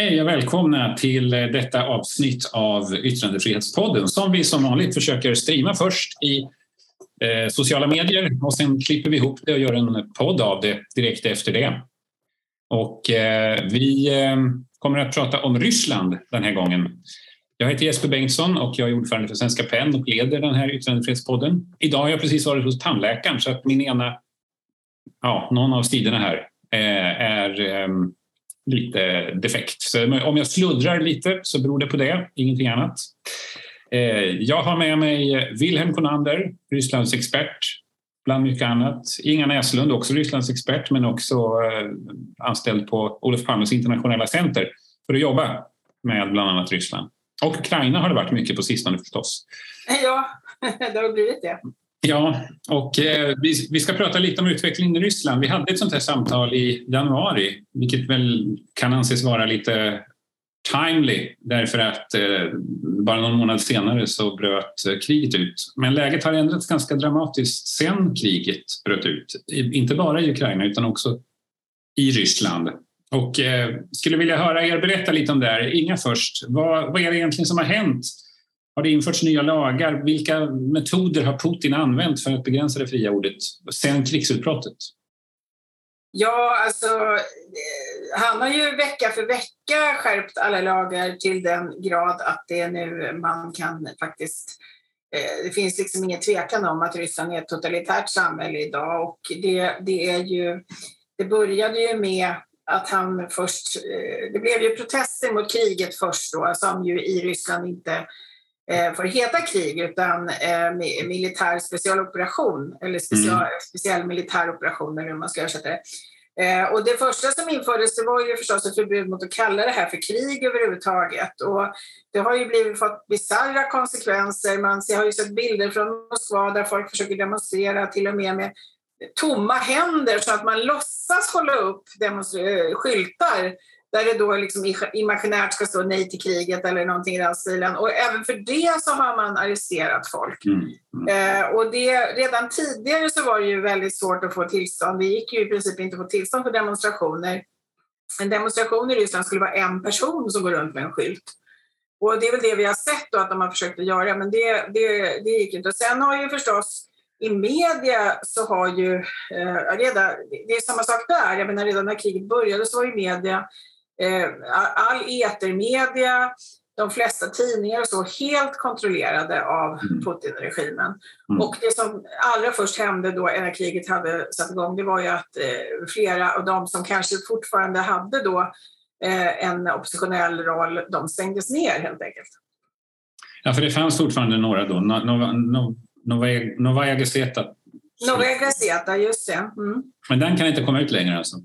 Hej och välkomna till detta avsnitt av Yttrandefrihetspodden som vi som vanligt försöker streama först i eh, sociala medier och sen klipper vi ihop det och gör en podd av det direkt efter det. Och eh, vi eh, kommer att prata om Ryssland den här gången. Jag heter Jesper Bengtsson och jag är ordförande för Svenska PEN och leder den här yttrandefrihetspodden. Idag har jag precis varit hos tandläkaren så att min ena, ja, någon av sidorna här eh, är ehm, lite defekt. Så om jag sluddrar lite så beror det på det, ingenting annat. Eh, jag har med mig Wilhelm Konander, Rysslands expert, bland mycket annat. Inga Näslund, också Rysslands expert, men också eh, anställd på Olof Palmes internationella center för att jobba med bland annat Ryssland. Och Ukraina har det varit mycket på sistone förstås. Ja, det har blivit det. Ja, och eh, vi, vi, ska prata lite om utvecklingen i Ryssland. Vi hade ett sånt här samtal i januari, vilket väl kan anses vara lite timely därför att eh, bara någon månad senare så bröt eh, kriget ut. Men läget har ändrats ganska dramatiskt sen kriget bröt ut. Inte bara i Ukraina utan också i Ryssland. Och eh, skulle vilja höra er berätta lite om det här. Inga först, vad, vad är det egentligen som har hänt har det införts nya lagar? Vilka metoder har Putin använt för att begränsa det fria ordet sen krigsutbrottet? Ja, alltså eh, han har ju vecka för vecka skärpt alla lagar till den grad att det nu man kan faktiskt eh, det finns liksom ingen tvekan om att Ryssland är ett totalitärt samhälle idag och det, det är ju det började ju med att han först, eh, det blev ju protester mot kriget först då som ju i Ryssland inte får heta krig utan eh, militär specialoperation eller special, mm. speciell militär operation eller hur man ska översätta det. Eh, och det första som infördes det var ju förstås ett förbud mot att kalla det här för krig överhuvudtaget. Och det har ju blivit, fått bisarra konsekvenser. Man har ju sett bilder från Moskva där folk försöker demonstrera till och med med tomma händer så att man låtsas hålla upp skyltar där det då liksom imaginärt ska stå nej till kriget eller någonting i den stilen. Och även för det så har man arresterat folk. Mm. Mm. Eh, och det, redan tidigare så var det ju väldigt svårt att få tillstånd. Det gick ju i princip inte att få tillstånd för demonstrationer. En demonstration i Ryssland skulle vara en person som går runt med en skylt. Och det är väl det vi har sett då att de har försökt att göra, men det, det, det gick inte. Och sen har ju förstås i media så har ju eh, redan, det är samma sak där, jag menar redan när kriget började så var ju media all etermedia, de flesta tidningar och så helt kontrollerade av mm. Putin-regimen. Mm. Och det som allra först hände då när kriget hade satt igång det var ju att eh, flera av de som kanske fortfarande hade då eh, en oppositionell roll, de stängdes ner helt enkelt. Ja, för det fanns fortfarande några då, Novaja no, no, no, Gazeta. Novaja Gazeta, just det. Mm. Men den kan inte komma ut längre alltså?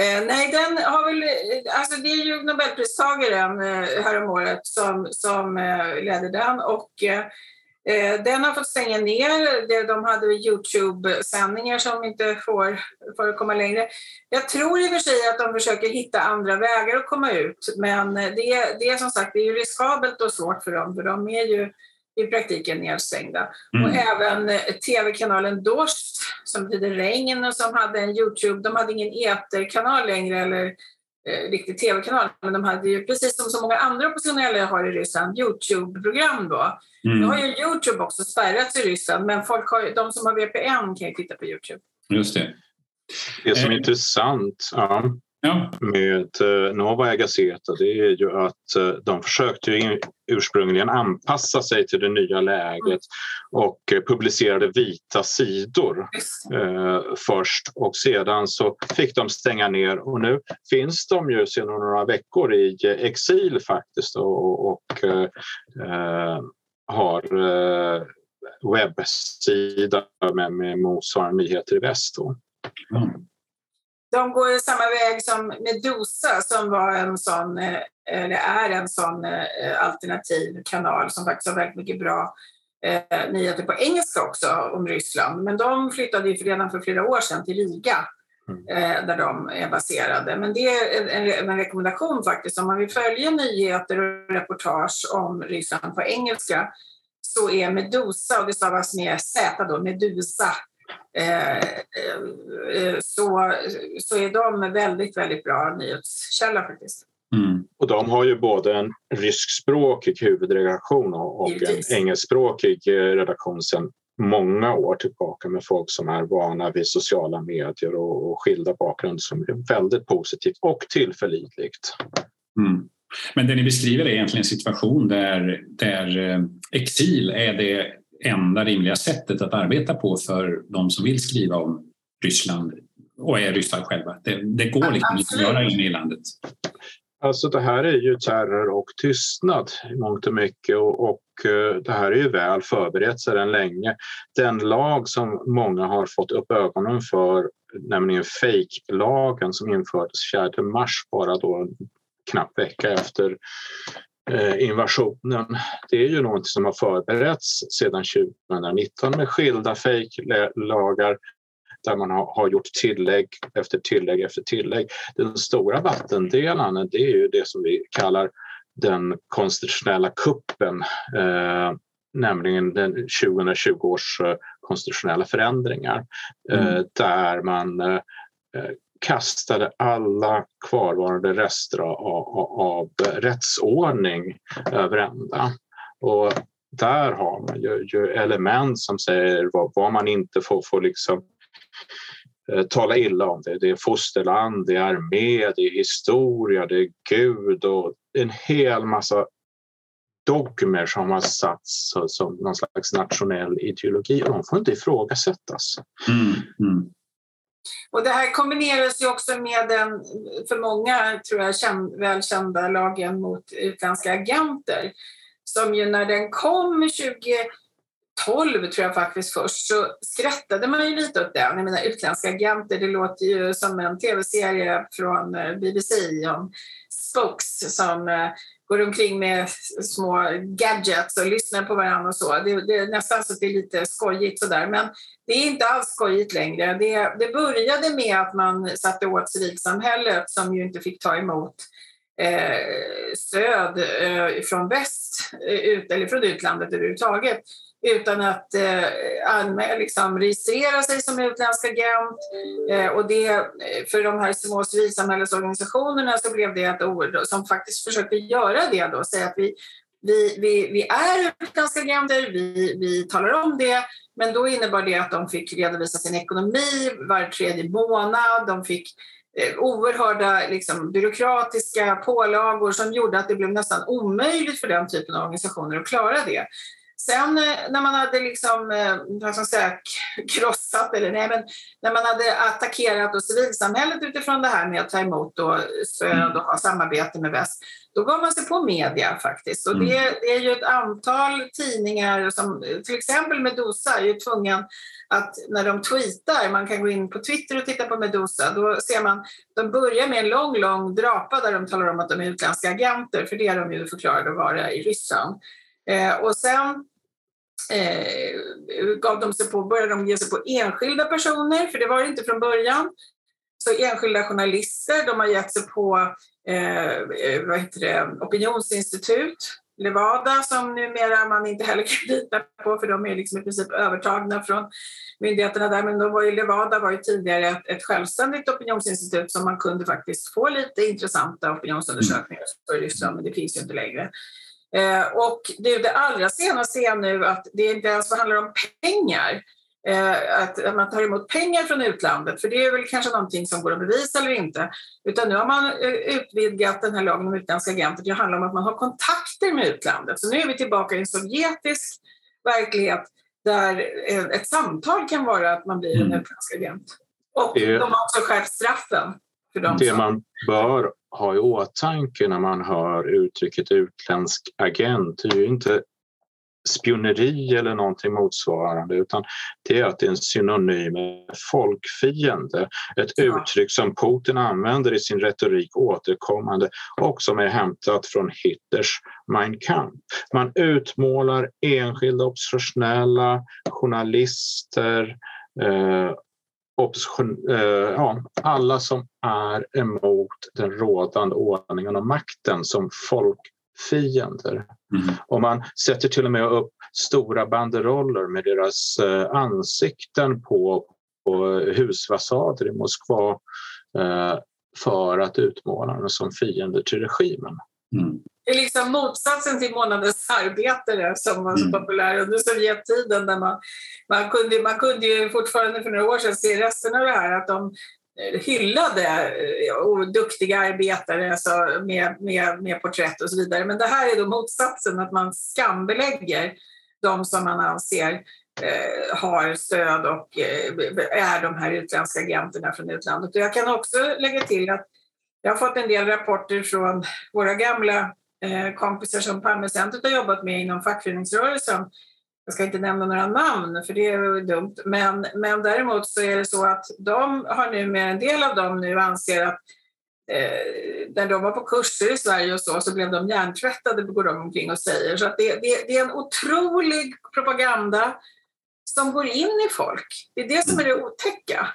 Eh, nej, den har väl, eh, alltså det är ju Nobelpristagaren eh, häromåret som, som eh, ledde den och eh, eh den har fått stänga ner. De hade Youtube-sändningar som inte får förekomma längre. Jag tror i och för sig att de försöker hitta andra vägar att komma ut men eh, det, det är som sagt det är ju riskabelt och svårt för dem för de är ju i praktiken nedstängda. Mm. Och även eh, tv-kanalen Dost som betyder regn och som hade en Youtube, de hade ingen eterkanal längre eller eh, riktig tv-kanal, men de hade ju precis som så många andra oppositionella har i Ryssland Youtube-program då. Mm. Nu har ju Youtube också spärrats i Ryssland, men folk har, de som har VPN kan ju titta på Youtube. Just det. Det som är eh. intressant ja, ja. med eh, Novaja Gazeta det är ju att eh, de försökte ursprungligen anpassa sig till det nya läget och eh, publicerade vita sidor eh, först och sedan så fick de stänga ner och nu finns de ju sedan några veckor i exil faktiskt och, och eh, har eh, webbsida med, med motsvarande nyheter i väst. Mm de går samma väg som Medusa som var en sån, eh, eller är en sån eh, alternativ kanal som faktiskt har väldigt mycket bra eh, nyheter på engelska också om Ryssland. Men de flyttade ju redan för flera år sedan till Riga mm. eh, där de är baserade. Men det är en, en, rekommendation faktiskt. Om man vill följa nyheter och reportage om Ryssland på engelska så är Medusa, och det stavas med Z då, Medusa, så, så är de väldigt, väldigt bra nyhetskälla faktiskt. Mm. Och de har ju både en ryskspråkig huvudredaktion och en engelskspråkig eh, redaktion sedan många år tillbaka med folk som är vana vid sociala medier och, och skilda bakgrunder som är väldigt positivt och tillförlitligt. Mm. Men det ni beskriver är egentligen en situation där, där eh, exil är det enda rimliga sättet att arbeta på för de som vill skriva om Ryssland och är ryssar själva. Det, det går liksom inte att göra inne i landet. Alltså det här är ju terror och tystnad i mångt och mycket och, och eh, det här är ju väl förberett sedan länge. Den lag som många har fått upp ögonen för, nämligen fejklagen som infördes 4 mars, bara då en knapp vecka efter invasionen. Det är ju något som har förberetts sedan 2019 med skilda fejklagar där man har, gjort tillägg efter tillägg efter tillägg. Den stora vattendelaren det är ju det som vi kallar den konstitutionella kuppen, eh, nämligen den 2020 års eh, konstitutionella förändringar eh, mm. där man eh, kastade alla kvarvarande rester av, av, av rättsordning över ända. Och där har man ju, ju, element som säger vad, vad man inte får, får liksom Eh, tala illa om det. Det är fosterland, det är armé, det är historia, det är Gud och en hel massa dogmer som har satts som någon slags nationell ideologi och de får inte ifrågasättas. Mm, mm. Och det här kombineras ju också med den, för många tror jag, känd, välkända lagen mot utländska agenter som ju när den kom 2012, tror jag faktiskt först, så skrattade man ju lite åt den. Jag menar utländska agenter, det låter ju som en tv-serie från eh, BBC om spokes som eh, går omkring med små gadgets och lyssnar på varandra och så. Det, det är nästan så att det är lite skojigt sådär, men det är inte alls skojigt längre. Det, det började med att man satte åt civilsamhället som ju inte fick ta emot eh, stöd eh, från väst, eh, ut, eller från utlandet överhuvudtaget utan att eh, anmäla, liksom, registrera sig som utländsk agent. Eh, och det, eh, för de här små civilsamhällesorganisationerna så blev det ett ord som faktiskt försökte göra det då, säga att vi, vi, vi, vi är utländska agenter, vi, vi talar om det, men då innebar det att de fick redovisa sin ekonomi var tredje månad, de fick eh, oerhörda liksom, byråkratiska pålagor som gjorde att det blev nästan omöjligt för den typen av organisationer att klara det. Sen eh, när man hade liksom, eh, vad ska säga, krossat, eller nej, men när man hade attackerat och civilsamhället utifrån det här med att ta emot och stöd och ha samarbete med väst, då gav man sig på media faktiskt. Och det, mm. det är ju ett antal tidningar, som till exempel Medusa är ju tvungen att när de tweetar, man kan gå in på Twitter och titta på Medusa, då ser man, de börjar med en lång, lång drapa där de talar om att de är utländska agenter, för det är de ju förklarade att vara i Ryssland. Eh, och sen eh, gav de sig på, började de ge sig på enskilda personer, för det var det inte från början. Så enskilda journalister, de har gett sig på eh, eh, vad heter det, opinionsinstitut, Levada som numera man inte heller kan lita på för de är liksom i princip övertagna från myndigheterna där. Men då var ju Levada var ju tidigare ett, ett självständigt opinionsinstitut som man kunde faktiskt få lite intressanta opinionsundersökningar för Ryssland, men det finns ju inte längre. Eh, och det, det allra senaste är nu att det inte ens handlar om pengar. Eh, att man tar emot pengar från utlandet, för det är väl kanske någonting som går att bevisa eller inte. Utan nu har man eh, utvidgat den här lagen om utländska agenter Det handlar om att man har kontakter med utlandet. Så nu är vi tillbaka i en sovjetisk verklighet där ett samtal kan vara att man blir en mm. utländsk agent. Och de har också skärpt straffen. Det man bör ha i åtanke när man hör uttrycket utländsk agent är ju inte spioneri eller någonting motsvarande utan det är att det är en synonym med folkfiende. Ett ja. uttryck som Putin använder i sin retorik återkommande och som är hämtat från Hitlers Mein Kampf. Man utmålar enskilda oppositionella, journalister eh, opposition, eh, ja, alla som är emot den rådande ordningen och makten som folkfiender. Mm. Och man sätter till och med upp stora banderoller med deras eh, ansikten på, på husfasader i Moskva eh, för att utmåla henne som fiende till regimen. Mm. Det är liksom motsatsen till månadens arbetare som var så mm. populär under Sovjettiden. Där man, man, kunde, man kunde ju fortfarande för några år sedan se resten av det här att de eh, hyllade eh, duktiga arbetare alltså med, med, med porträtt och så vidare. Men det här är då motsatsen, att man skambelägger de som man anser eh, har stöd och eh, är de här utländska agenterna från utlandet. Och jag kan också lägga till att jag har fått en del rapporter från våra gamla Eh, kompisar som Palmecentret har jobbat med inom fackföreningsrörelsen. Jag ska inte nämna några namn, för det är dumt. Men, men däremot så är det så att de har nu med en del av dem nu anser att eh, när de var på kurser i Sverige och så, så blev de hjärntvättade, går de omkring och säger. Så att det, det, det är en otrolig propaganda som går in i folk. Det är det som är det otäcka.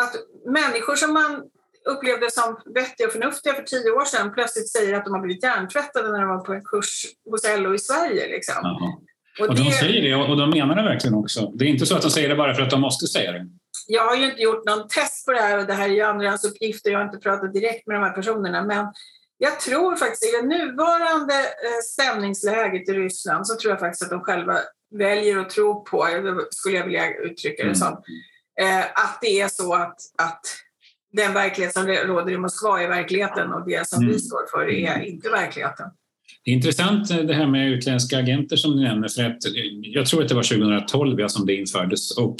Att människor som man upplevde som vettiga och förnuftiga för tio år sedan plötsligt säger att de har blivit hjärntvättade när de var på en kurs hos LO i Sverige. Liksom. Och, och de det... säger det och de menar det verkligen också. Det är inte så att de säger det bara för att de måste säga det. Jag har ju inte gjort någon test på det här och det här är ju andrahandsuppgifter. Jag har inte pratat direkt med de här personerna. Men jag tror faktiskt i det nuvarande eh, stämningsläget i Ryssland så tror jag faktiskt att de själva väljer att tro på, skulle jag vilja uttrycka det mm. som, mm. att det är så att, att den verklighet som råder i Moskva är verkligheten och det som mm. vi står för är inte verkligheten. Det är intressant eh, det här med utländska agenter som du nämner. För att eh, jag tror att det var 2012 ja, som det infördes. Och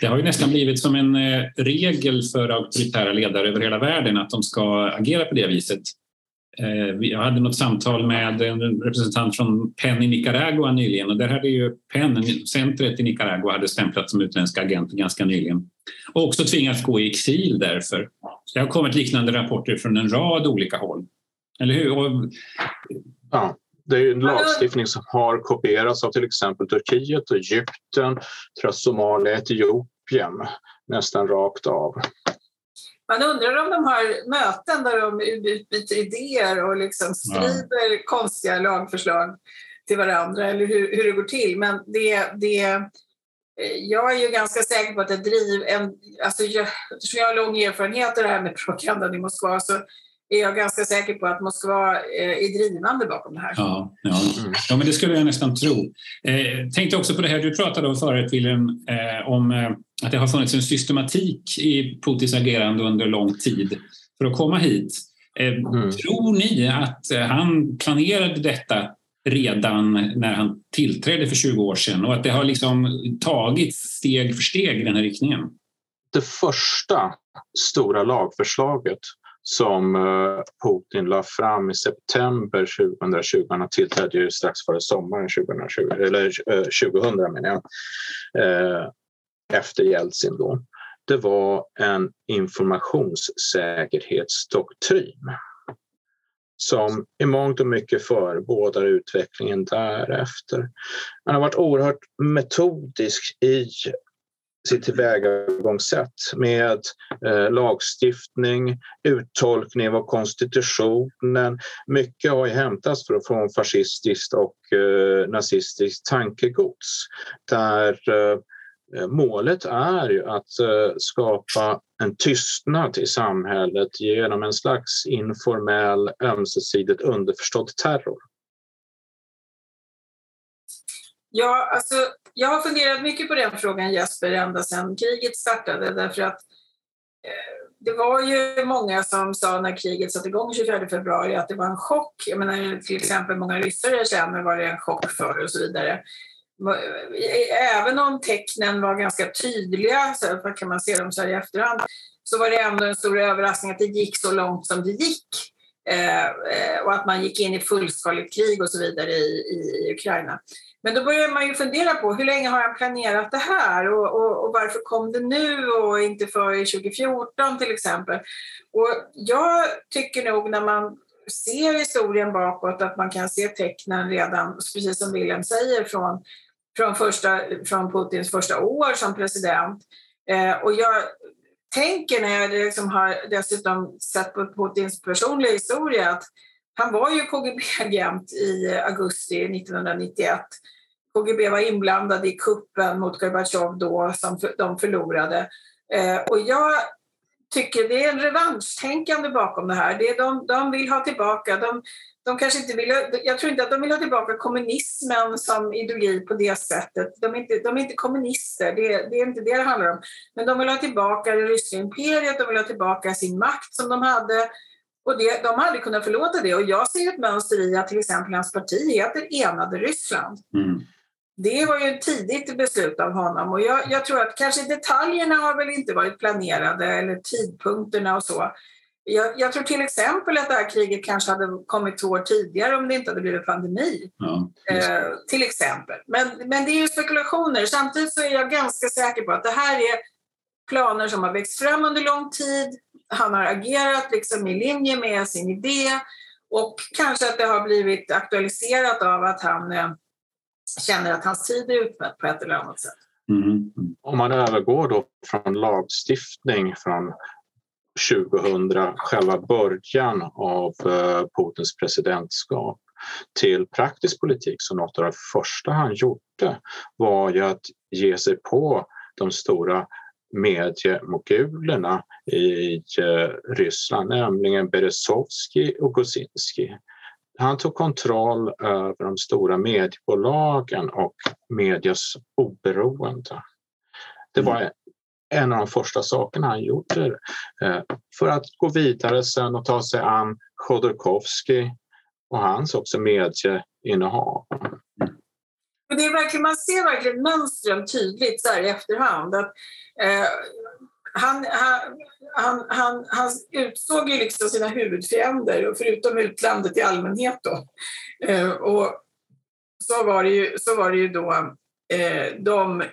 det har ju nästan blivit som en eh, regel för auktoritära ledare över hela världen att de ska agera på det viset. Eh, jag hade något samtal med en representant från PEN i Nicaragua nyligen och där hade ju PEN, centret i Nicaragua, hade stämplats som utländska agenter ganska nyligen och också tvingats gå i exil därför. Det har kommit liknande rapporter från en rad olika håll. Eller hur? Och... Ja, det är en lagstiftning som har kopierats av till exempel Turkiet, Egypten, Somalia, Etiopien nästan rakt av. Man undrar om de har möten där de utbyter idéer och liksom skriver ja. konstiga lagförslag till varandra eller hur, hur det går till. Men det, det Eh, jag är ju ganska säker på att det driv en, alltså jag, eftersom jag har lång erfarenhet av det här med propagandan i Moskva så är jag ganska säker på att Moskva eh, är drivande bakom det här. Ja, ja. ja men det skulle jag nästan tro. Eh, tänkte också på det här du pratade om förut, Wilhelm, eh, om eh, att det har funnits en systematik i Putins agerande under lång tid för att komma hit. Eh, mm. Tror ni att han planerade detta redan när han tillträdde för 20 år sedan och att det har liksom tagits steg för steg i den här riktningen? Det första stora lagförslaget som eh, Putin la fram i september 2020, han tillträdde ju strax före sommaren 2020, eller 2000 eh, menar jag, eh, efter Jeltsin då, det var en informationssäkerhetsdoktrin som i mångt och mycket förebådar utvecklingen därefter. Han har varit oerhört metodisk i sitt tillvägagångssätt med eh, lagstiftning, uttolkning av konstitutionen. Mycket har hämtats från fascistiskt och eh, nazistiskt tankegods där Eh, Eh, målet är ju att eh, skapa en tystnad i samhället genom en slags informell, ömsesidigt underförstådd terror. Ja, alltså, jag har funderat mycket på den frågan Jesper ända sedan kriget startade därför att eh, det var ju många som sa när kriget satte igång 24 februari att det var en chock. Jag menar, till exempel många ryssar jag känner var det en chock för och så vidare även om tecknen var ganska tydliga, så kan man se dem så här i efterhand, så var det ändå en stor överraskning att det gick så långt som det gick. Eh, eh och att man gick in i fullskaligt krig och så vidare i, i, Ukraina. Men då börjar man ju fundera på hur länge har jag planerat det här och, och, och, varför kom det nu och inte för 2014 till exempel. Och jag tycker nog när man ser historien bakåt att man kan se tecknen redan, precis som Wilhelm säger, från från, första, från Putins första år som president. Eh, och jag tänker när jag liksom har dessutom sett på Putins personliga historia att han var ju KGB-agent i augusti 1991. KGB var inblandad i kuppen mot Gorbatjov då som de förlorade. Eh, och jag tycker det är en revanschtänkande bakom det här. Det är de, de vill ha tillbaka, de, de kanske inte vill, jag tror inte att de vill ha tillbaka kommunismen som ideologi på det sättet. De är inte, de är inte kommunister, det, det är inte det det handlar om. Men de vill ha tillbaka det ryska imperiet, de vill ha tillbaka sin makt som de hade. Och det, de har aldrig kunnat förlåta det. Och jag ser ett mönster i att till exempel hans parti heter Enade Ryssland. Mm. Det var ju ett tidigt beslut av honom och jag, jag, tror att kanske detaljerna har väl inte varit planerade eller tidpunkterna och så. Jag, jag, tror till exempel att det här kriget kanske hade kommit två år tidigare om det inte hade blivit pandemi. Ja, eh, till exempel. Men, men det är ju spekulationer. Samtidigt så är jag ganska säker på att det här är planer som har växt fram under lång tid. Han har agerat liksom i linje med sin idé och kanske att det har blivit aktualiserat av att han eh, känner att hans tid är utmätt på ett eller annat sätt. Mm. Om man övergår då från lagstiftning från 2000, själva början av eh, Putins presidentskap till praktisk politik så något av det första han gjorde var ju att ge sig på de stora mediemogulerna i eh, Ryssland, nämligen Berezovskij och Gosinski. Han tog kontroll över de stora mediebolagen och medias oberoende. Det var mm en av de första sakerna han gjorde eh, för att gå vidare sen och ta sig an Chodorkovskij och hans också medieinnehav. Det är verkligen, man ser verkligen mönstren tydligt så här i efterhand. Att, eh, han, han, han, han, han utsåg ju liksom sina huvudfiender, förutom utlandet i allmänhet. Då. Eh, och så var det ju, så var det ju då eh, de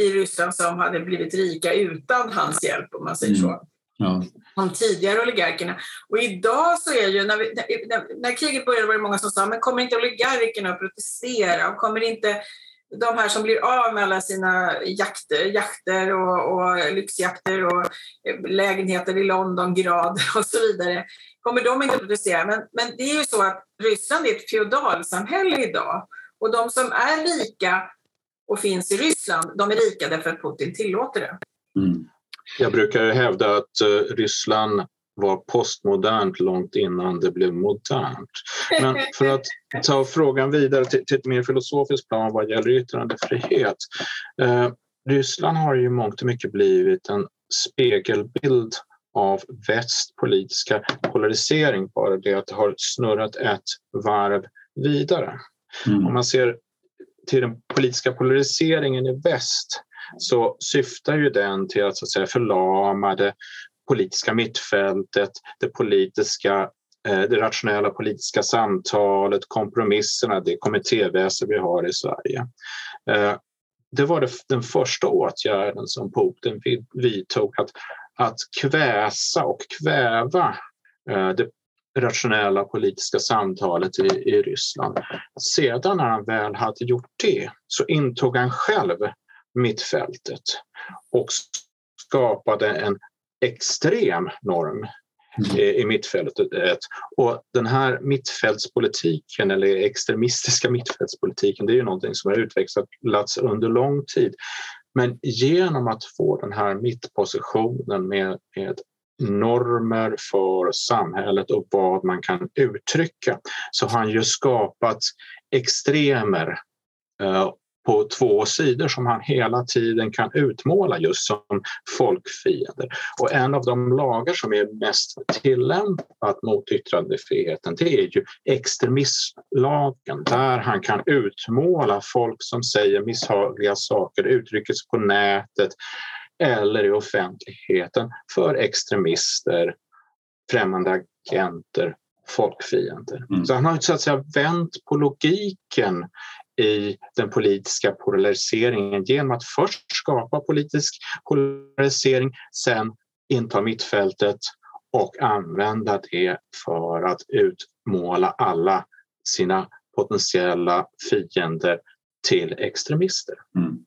i Ryssland som hade blivit rika utan hans hjälp, om man säger så. Mm. Ja. De tidigare oligarkerna. Och idag så är ju, när, vi, när, när, kriget började var det många som sa, men kommer inte oligarkerna att protestera? Och kommer inte de här som blir av med alla sina jakter, jakter och, och lyxjakter och eh, lägenheter i London, grad och så vidare, kommer de inte att producera? Men, men det är ju så att Ryssland är ett feodalsamhälle idag och de som är rika och finns i Ryssland, de är rika därför att Putin tillåter det. Mm. Jag brukar hävda att eh, Ryssland var postmodernt långt innan det blev modernt. Men för att ta frågan vidare till, till ett mer filosofiskt plan vad gäller yttrandefrihet. Eh, Ryssland har ju mångt och mycket blivit en spegelbild av västs politiska polarisering, bara det att det har snurrat ett varv vidare. Mm. Om man ser till den politiska polariseringen i väst så syftar ju den till att, så att säga, förlama det politiska mittfältet, det politiska eh, det rationella politiska samtalet, kompromisserna, det kommittéväsen vi har i Sverige. Eh, det var den första åtgärden som Putin vidtog, att, att kväsa och kväva eh, det rationella politiska samtalet i, i Ryssland. Sedan när han väl hade gjort det så intog han själv mittfältet och skapade en extrem norm i mittfältet. Och den här mittfältspolitiken eller extremistiska mittfältspolitiken det är ju någonting som har utvecklats under lång tid. Men genom att få den här mittpositionen med, med normer för samhället och vad man kan uttrycka så har han ju skapat extremer eh, på två sidor som han hela tiden kan utmåla just som folkfiender. Och en av de lagar som är mest tillämpat mot yttrandefriheten det är ju extremismlagen där han kan utmåla folk som säger misshagliga saker, uttrycker sig på nätet eller i offentligheten för extremister, främmande agenter, folkfiender. Mm. Så han har så att säga vänt på logiken i den politiska polariseringen genom att först skapa politisk polarisering, sen inta mittfältet och använda det för att utmåla alla sina potentiella fiender till extremister. Mm.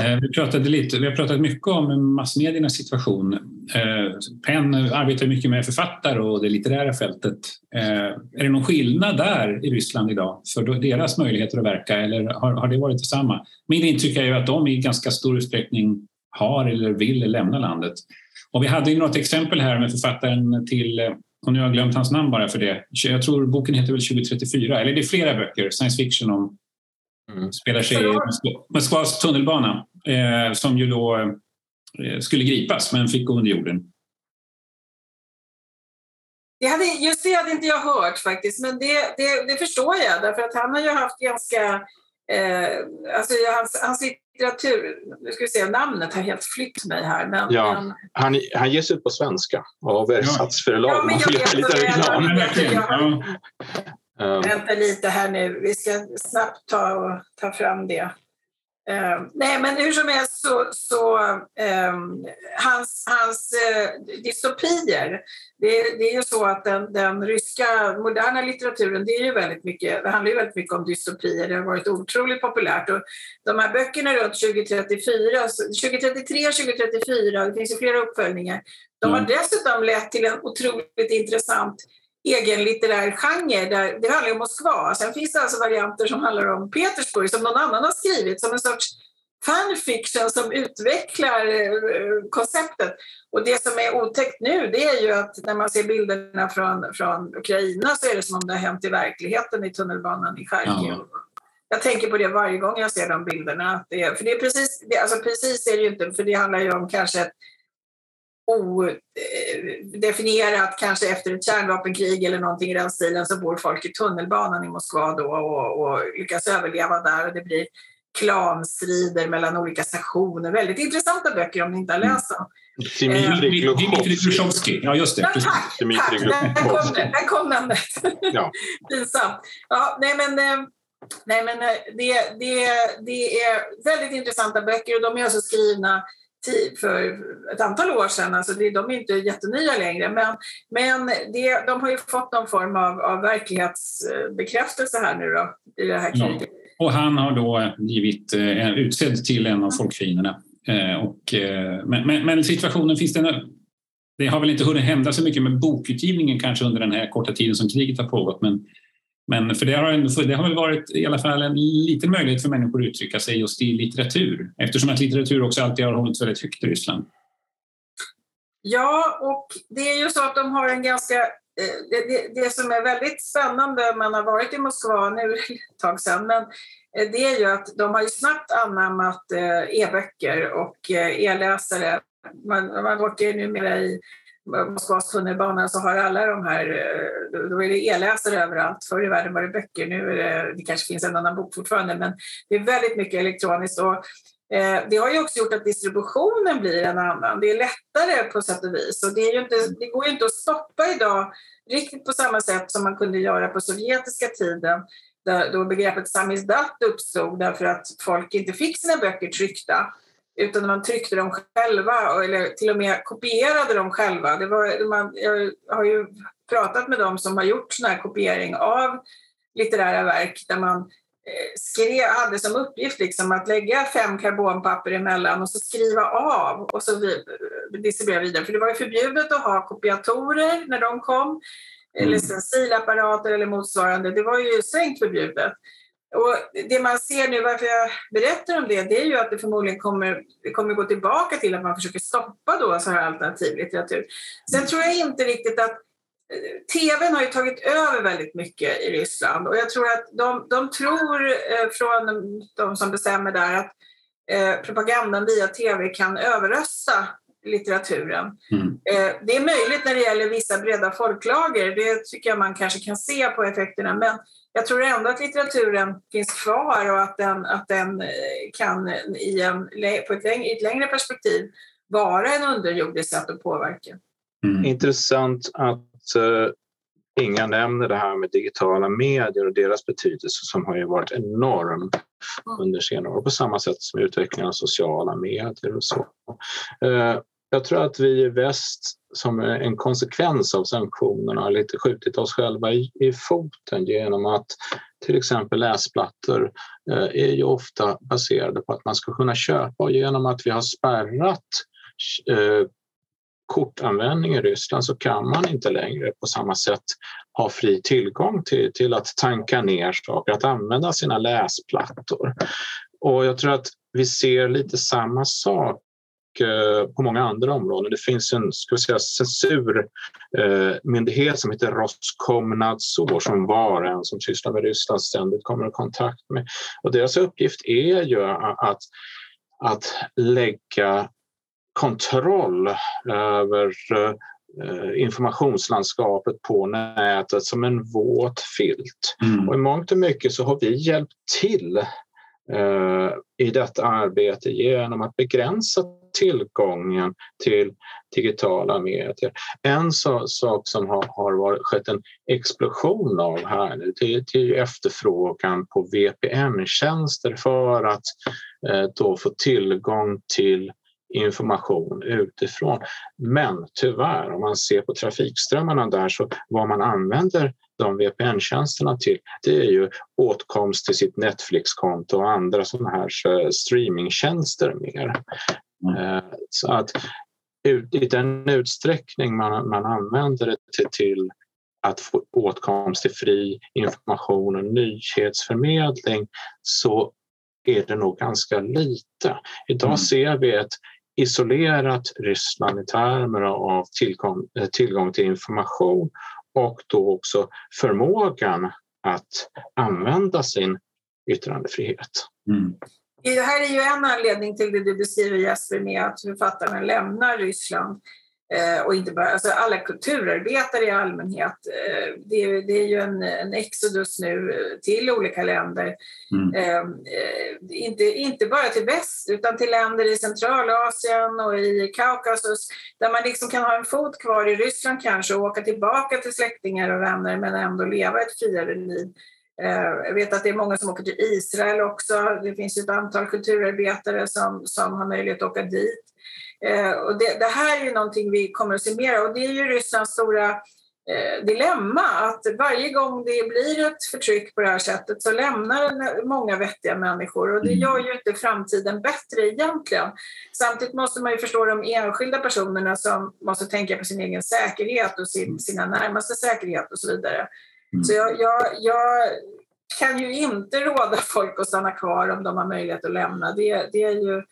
Eh, vi, pratade lite, vi har pratat mycket om massmediernas situation. Eh, Penn arbetar mycket med författare och det litterära fältet. Eh, är det någon skillnad där i Ryssland idag för deras möjligheter att verka eller har, har det varit detsamma? Min intryck är ju att de i ganska stor utsträckning har eller vill lämna landet. Och vi hade ju något exempel här med författaren till, och nu har jag glömt hans namn bara för det. Jag tror boken heter väl 2034, eller det är flera böcker, science fiction om mm. spelar sig i Moskvas tunnelbana eh, som ju då eh, skulle gripas men fick gå under jorden. Det hade, just det hade inte jag hört faktiskt, men det, det, det förstår jag därför att han har ju haft ganska... Eh, alltså hans, hans litteratur, nu ska vi se, namnet har helt flytt mig här. Men, ja, men... Han, han ges ut på svenska av Ersatsförlag. Ja, men jag vet lite reklam. Vänta lite här nu, vi ska snabbt ta, och, ta fram det. Uh, nej, men hur som helst så, så um, hans, hans uh, dystopier, det, det, är ju så att den, den, ryska moderna litteraturen, det, är ju väldigt mycket, det handlar ju väldigt mycket om dystopier. Det har varit otroligt populärt. Och de här böckerna runt 2034, 2033, 2034, det finns ju flera uppföljningar, de har mm. dessutom lett till en otroligt intressant egen litterär genre. Där det handlar om Moskva. Sen finns det alltså varianter som handlar om Petersburg som någon annan har skrivit som en sorts fanfiction som utvecklar eh, konceptet. Och det som är otäckt nu det är ju att när man ser bilderna från, från Ukraina så är det som om det har hänt i verkligheten i tunnelbanan i Charkiv. Ja. Jag tänker på det varje gång jag ser de bilderna. Det, för det är precis, det, alltså precis är det ju inte, för det handlar ju om kanske ett odefinierat, kanske efter ett kärnvapenkrig eller någonting i den stilen, så bor folk i tunnelbanan i Moskva då och, och lyckas överleva där och det blir klanstrider mellan olika stationer. Väldigt intressanta böcker om ni inte har läst dem. Dmitrij Glushovskij. Ja, just det. Ja, tack, tack. Där, kom, där kom namnet. Ja. Pinsamt. Ja, nej, men, eh, nej, men eh, det, det, det är väldigt intressanta böcker och de är alltså skrivna för ett antal år sedan. Alltså det, de är inte jättenya längre, men, men det, de har ju fått någon form av, av verklighetsbekräftelse här nu då, i det här kriget. Ja. Och han har då blivit eh, utsedd till en av folkfienderna. Eh, och, eh, men, men, men, situationen finns det... Det har väl inte hunnit hända så mycket med bokutgivningen kanske under den här korta tiden som kriget har pågått, men men för det har, det har väl varit i alla fall en liten möjlighet för människor att uttrycka sig just i litteratur eftersom att litteratur också alltid har hållits väldigt högt i Ryssland. Ja, och det är ju så att de har en ganska... Eh, det, det, det som är väldigt spännande, man har varit i Moskva nu ett tag sedan, men eh, det är ju att de har ju snabbt anammat eh, e-böcker och e-läsare. Man, man åker numera i Moskvas tunnelbana så har alla de här, eh, då är det e-läsare överallt. Förr i världen var det böcker, nu är det, det kanske finns en annan bok fortfarande, men det är väldigt mycket elektroniskt. Och, eh, det har ju också gjort att distributionen blir en annan. Det är lättare på sätt och vis. Och det, är inte, det går ju inte att stoppa idag riktigt på samma sätt som man kunde göra på sovjetiska tiden då begreppet samizdat uppstod därför att folk inte fick sina böcker tryckta utan man tryckte dem själva eller till och med kopierade dem själva. Det var, man, jag har ju pratat med dem som har gjort sån här kopiering av litterära verk där man eh, skrev, hade som uppgift liksom att lägga fem karbonpapper emellan och så skriva av och så distribuera vidare. För det var ju förbjudet att ha kopiatorer när de kom, mm. eller stencilapparater eller motsvarande. Det var ju strängt förbjudet. Och det man ser nu, varför jag berättar om det, det är ju att det förmodligen kommer, kommer gå tillbaka till att man försöker stoppa då så här alternativ litteratur. Sen tror jag inte riktigt att eh, TVn har ju tagit över väldigt mycket i Ryssland och jag tror att de, de tror eh, från de som bestämmer där att eh, propagandan via TV kan överrösta litteraturen. Mm. Eh, det är möjligt när det gäller vissa breda folklager, det tycker jag man kanske kan se på effekterna, men jag tror ändå att litteraturen finns kvar och att den, att den eh, kan i, en, på ett längre, i ett längre perspektiv vara en underjordisk sätt att påverka. Mm. Intressant att uh, Inga nämner det här med digitala medier och deras betydelse som har ju varit enorm mm. under senare år på samma sätt som utvecklingen av sociala medier och så. Uh, jag tror att vi i väst som en konsekvens av sanktionerna lite skjutit oss själva i, i foten genom att till exempel läsplattor eh, är ju ofta baserade på att man ska kunna köpa och genom att vi har spärrat eh, kortanvändning i Ryssland så kan man inte längre på samma sätt ha fri tillgång till, till att tanka ner saker, att använda sina läsplattor. Och jag tror att vi ser lite samma sak på många andra områden. Det finns en ska vi säga, censurmyndighet som heter Roskomnadzor som var en som sysslar med Ryssland ständigt kommer i kontakt med. Och deras uppgift är ju att, att lägga kontroll över informationslandskapet på nätet som en våt filt. Mm. Och i mångt och mycket så har vi hjälpt till Eh, i detta arbete genom att begränsa tillgången till digitala medier. En sak som har, har varit, skett en explosion av här nu det, det är efterfrågan på VPN-tjänster för att eh, då få tillgång till information utifrån. Men tyvärr, om man ser på trafikströmmarna där så vad man använder de VPN-tjänsterna till det är ju åtkomst till sitt Netflix-konto och andra sådana här eh, streamingtjänster mer. Mm. Så att i den utsträckning man, man använder det till, till att få åtkomst till fri information och nyhetsförmedling så är det nog ganska lite. Idag mm. ser vi ett isolerat Ryssland i termer av tillgång, eh, tillgång till information och då också förmågan att använda sin yttrandefrihet. Mm. Det här är ju en anledning till det du beskriver Jesper med att författarna lämnar Ryssland. Eh, och inte bara, alltså alla kulturarbetare i allmänhet. Eh, det, är, det är ju en, en exodus nu till olika länder. Mm. Eh, inte, inte bara till väst utan till länder i Centralasien och i Kaukasus där man liksom kan ha en fot kvar i Ryssland kanske och åka tillbaka till släktingar och vänner men ändå leva ett friare liv. Jag vet att det är många som åker till Israel också. Det finns ett antal kulturarbetare som, som har möjlighet att åka dit. Eh, och det, det, här är någonting vi kommer att se mer av och det är ju Rysslands stora eh, dilemma att varje gång det blir ett förtryck på det här sättet så lämnar många vettiga människor och det gör ju inte framtiden bättre egentligen. Samtidigt måste man ju förstå de enskilda personerna som måste tänka på sin egen säkerhet och sin, sina närmaste säkerhet och så vidare. Mm. Så jag, jag, jag kan ju inte råda folk att stanna kvar om de har möjlighet att lämna. Det, det är ju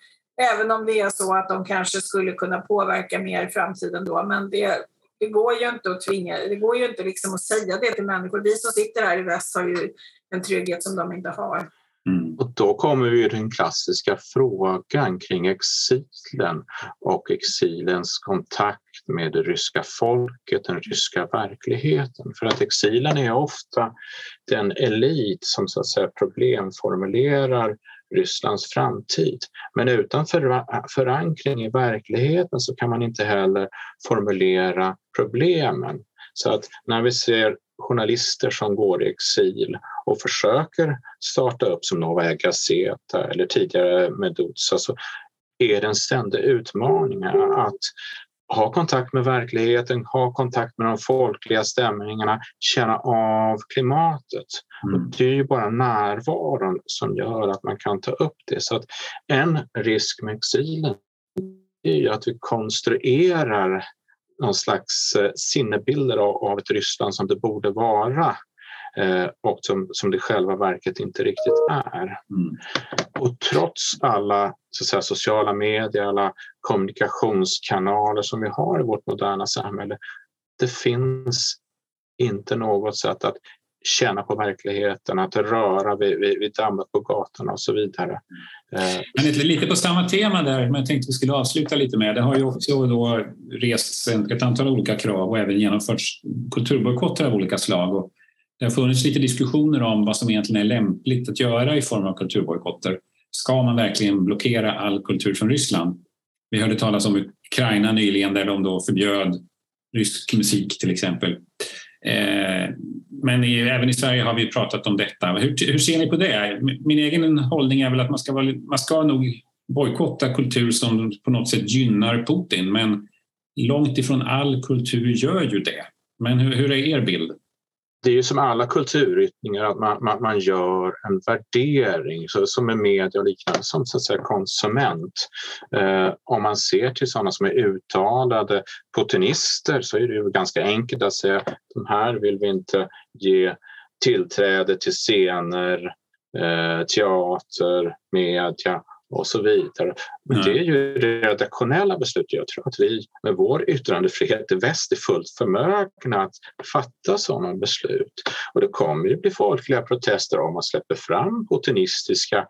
Även om det är så att de kanske skulle kunna påverka mer i framtiden då. Men det, det går ju inte att tvinga, det går ju inte liksom att säga det till människor. Vi som sitter här i väst har ju en trygghet som de inte har. Mm. Och då kommer vi till den klassiska frågan kring exilen och exilens kontakt med det ryska folket, den ryska verkligheten. För att exilen är ofta den elit som så att säga problemformulerar Rysslands framtid. Men utan förankring i verkligheten så kan man inte heller formulera problemen. Så att när vi ser journalister som går i exil och försöker starta upp som Novaja Gazeta eller tidigare Meduza så är det en ständig utmaning att ha kontakt med verkligheten, ha kontakt med de folkliga stämningarna, känna av klimatet. Mm. Det är ju bara närvaron som gör att man kan ta upp det. Så att en risk med exilen är ju att vi konstruerar någon slags eh, sinnebilder av ett Ryssland som det borde vara och som, som det själva verket inte riktigt är. Mm. Och trots alla så säga, sociala medier, alla kommunikationskanaler som vi har i vårt moderna samhälle, det finns inte något sätt att känna på verkligheten, att röra vid, vid, vid dammet på gatorna och så vidare. Eh, Men lite, lite på samma tema där, men jag tänkte vi skulle avsluta lite med. Det har ju också då rests ett antal olika krav och även genomförts kulturbojkotter av olika slag. Och det har funnits lite diskussioner om vad som egentligen är lämpligt att göra i form av kulturbojkotter. Ska man verkligen blockera all kultur från Ryssland? Vi hörde talas om Ukraina nyligen där de då förbjöd rysk musik till exempel. Eh, men även i Sverige har vi pratat om detta. Hur, hur, ser ni på det? Min egen hållning är väl att man ska, vara, man ska nog bojkotta kultur som på något sätt gynnar Putin men långt ifrån all kultur gör ju det. Men hur, hur är er bild? Det är ju som alla kulturyttringar att man, man, man gör en värdering så, som är media och liknande som så att säga, konsument. Eh, om man ser till sådana som är uttalade putinister så är det ju ganska enkelt att säga att de här vill vi inte ge tillträde till scener, eh, teater, media och så vidare. Men mm. det är ju redaktionella beslutet. Jag tror att vi med vår yttrandefrihet i väst är fullt förmögna att fatta sådana beslut. Och det kommer ju bli folkliga protester om man släpper fram putinistiska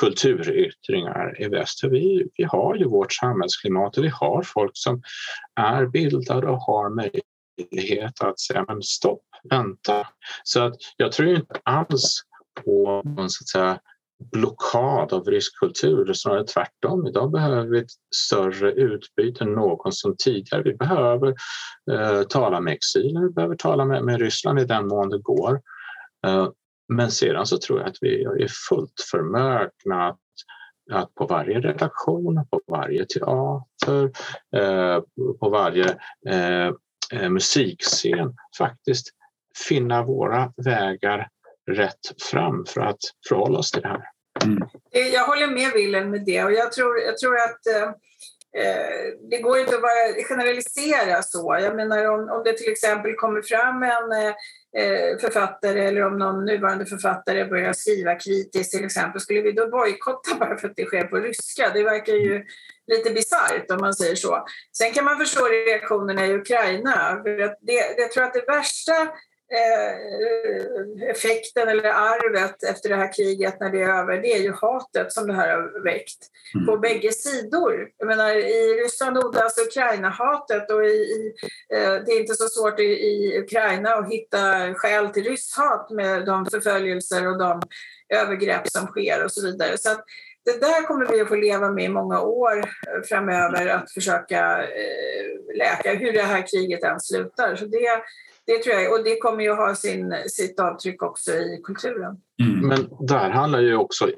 kulturyttringar i väst. För vi, vi har ju vårt samhällsklimat och vi har folk som är bildade och har möjlighet att säga men stopp, vänta. Så att jag tror inte alls på någon så att säga, blockad av rysk kultur, snarare tvärtom. Idag behöver vi ett större utbyte än någonsin tidigare. Vi behöver eh, tala med exilen, vi behöver tala med, med Ryssland i den mån det går. Eh, men sedan så tror jag att vi är fullt förmögna att, att på varje redaktion, på varje teater, eh, på varje eh, eh musikscen faktiskt finna våra vägar rätt fram för att förhålla oss till det här. Mm. Jag håller med Wilhelm med det och jag tror, jag tror att eh, eh det går inte att bara generalisera så. Jag menar om, om det till exempel kommer fram en eh, eh, författare eller om någon nuvarande författare börjar skriva kritiskt till exempel, skulle vi då bojkotta bara för att det sker på ryska? Det verkar ju lite bisarrt om man säger så. Sen kan man förstå reaktionerna i Ukraina. För att det, jag tror att det värsta effekten eller arvet efter det här kriget när det är över, det är ju hatet som det här har väckt mm. på bägge sidor. Jag menar, I Ryssland odlas Ukraina-hatet och i, i eh, det är inte så svårt i, i Ukraina att hitta skäl till rysshat med de förföljelser och de övergrepp som sker och så vidare. Så att, det där kommer vi att få leva med i många år framöver, att försöka eh, läka hur det här kriget än slutar. Så det, det tror jag, och det kommer ju ha sin, sitt avtryck också i kulturen. Mm. Men där handlar ju också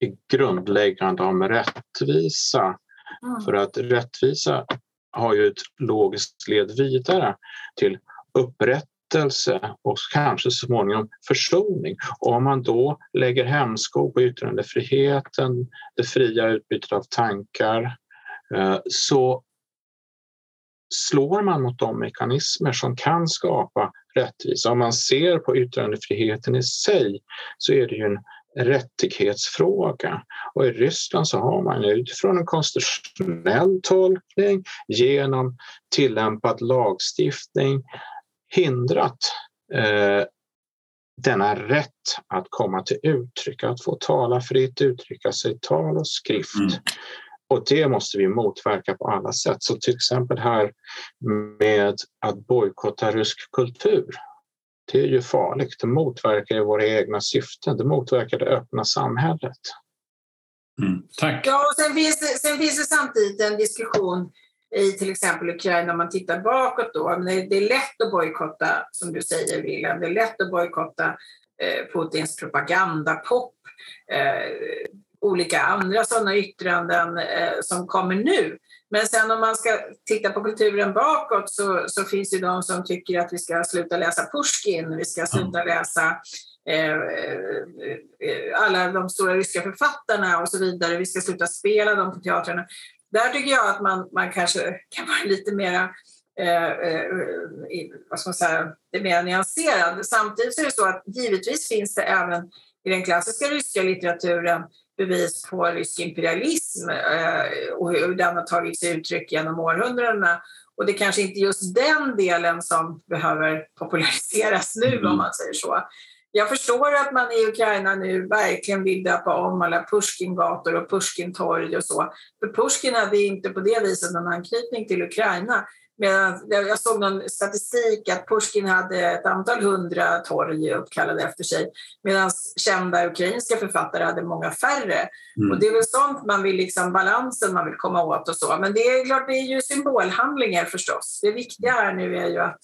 i grundläggande om rättvisa. Mm. För att rättvisa har ju ett logiskt led vidare till upprättelse och kanske så småningom försoning. Och om man då lägger hämsko på yttrandefriheten, det fria utbytet av tankar, eh, så slår man mot de mekanismer som kan skapa rättvisa. Om man ser på yttrandefriheten i sig så är det ju en rättighetsfråga. Och i Ryssland så har man utifrån en konstitutionell tolkning genom tillämpad lagstiftning hindrat eh, denna rätt att komma till uttryck, att få tala fritt, uttrycka sig i tal och skrift. Mm. Och det måste vi motverka på alla sätt. Så till exempel här med att bojkotta rysk kultur. Det är ju farligt. Det motverkar ju våra egna syften. Det motverkar det öppna samhället. Mm, tack. Ja, och sen finns, det, sen finns det samtidigt en diskussion i till exempel Ukraina om man tittar bakåt då. Men det är lätt att bojkotta, som du säger William, det är lätt att bojkotta eh, Putins propagandapop. Eh, olika andra sådana yttranden eh, som kommer nu. Men sen om man ska titta på kulturen bakåt så, så finns det de som tycker att vi ska sluta läsa Pushkin, vi ska sluta läsa eh, eh, alla de stora ryska författarna och så vidare. Vi ska sluta spela dem på teatrarna. Där tycker jag att man, man kanske kan vara lite mera eh, eh vad ska man säga, mer nyanserad. Samtidigt är det så att givetvis finns det även i den klassiska ryska litteraturen bevis på rysk imperialism eh, och hur den har tagit sig uttryck genom århundradena. Och det är kanske inte just den delen som behöver populariseras nu mm. om man säger så. Jag förstår att man i Ukraina nu verkligen vill döpa om alla Pushkingator och Pushkintorg och så. För Pushkin hade inte på det viset någon anknytning till Ukraina. Medan jag såg någon statistik att Pushkin hade ett antal hundra torg uppkallade efter sig medan kända ukrainska författare hade många färre. Mm. Och det är väl sånt man vill, liksom balansen man vill komma åt och så. Men det är klart, det är ju symbolhandlingar förstås. Det viktiga här nu är ju att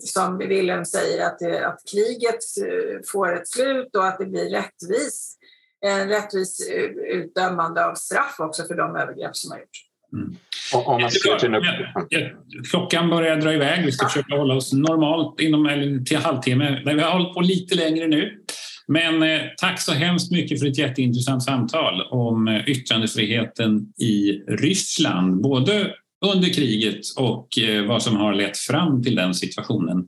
som Wilhelm säger, att, det, att kriget eh, får ett slut och att det blir rättvis, en rättvis eh, utdömande av straff också för de övergrepp som har gjorts. Mm. Om man ser till Klockan börjar dra iväg. Vi ska försöka hålla oss normalt inom eller till halvtimme. Vi har hållit på lite längre nu. Men eh, tack så hemskt mycket för ett jätteintressant samtal om eh, yttrandefriheten i Ryssland. Både under kriget och eh, vad som har lett fram till den situationen.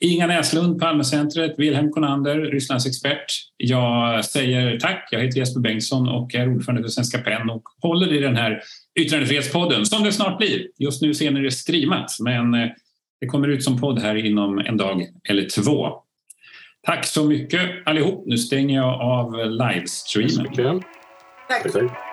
Inga Näslund, Palmecentret, Wilhelm Konander, Rysslands expert. Jag säger tack. Jag heter Jesper Bengtsson och är ordförande för Svenska PEN och håller i den här yttrandefrihetspodden som det snart blir. Just nu ser ni det streamat, men eh, det kommer ut som podd här inom en dag eller två. Tack så mycket allihop. Nu stänger jag av livestreamen. Tack.